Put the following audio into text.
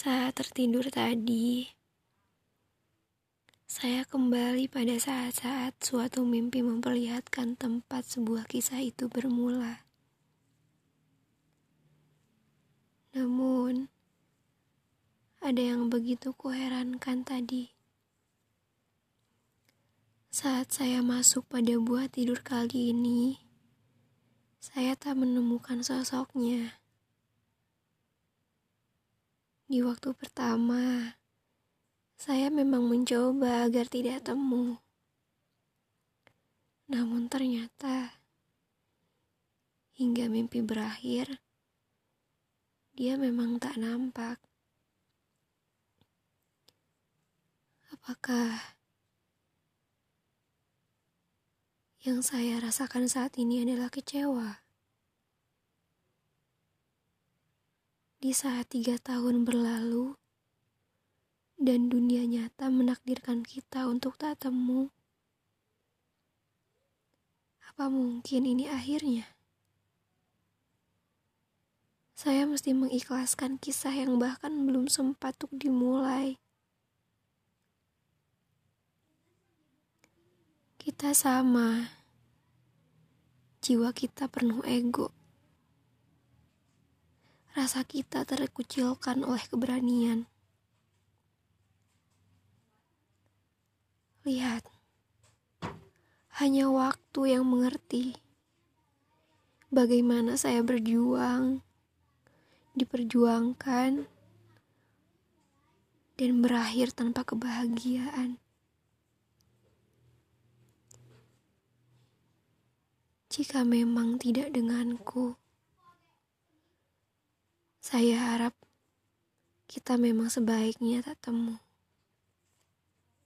Saat tertidur tadi, saya kembali pada saat-saat suatu mimpi memperlihatkan tempat sebuah kisah itu bermula. Namun, ada yang begitu kuherankan tadi. Saat saya masuk pada buah tidur kali ini, saya tak menemukan sosoknya. Di waktu pertama, saya memang mencoba agar tidak temu. Namun ternyata, hingga mimpi berakhir, dia memang tak nampak. Apakah yang saya rasakan saat ini adalah kecewa? Di saat tiga tahun berlalu, dan dunia nyata menakdirkan kita untuk tak temu. Apa mungkin ini akhirnya? Saya mesti mengikhlaskan kisah yang bahkan belum sempat untuk dimulai. Kita sama. Jiwa kita penuh ego rasa kita terkucilkan oleh keberanian. Lihat, hanya waktu yang mengerti bagaimana saya berjuang, diperjuangkan, dan berakhir tanpa kebahagiaan. Jika memang tidak denganku, saya harap kita memang sebaiknya tak temu.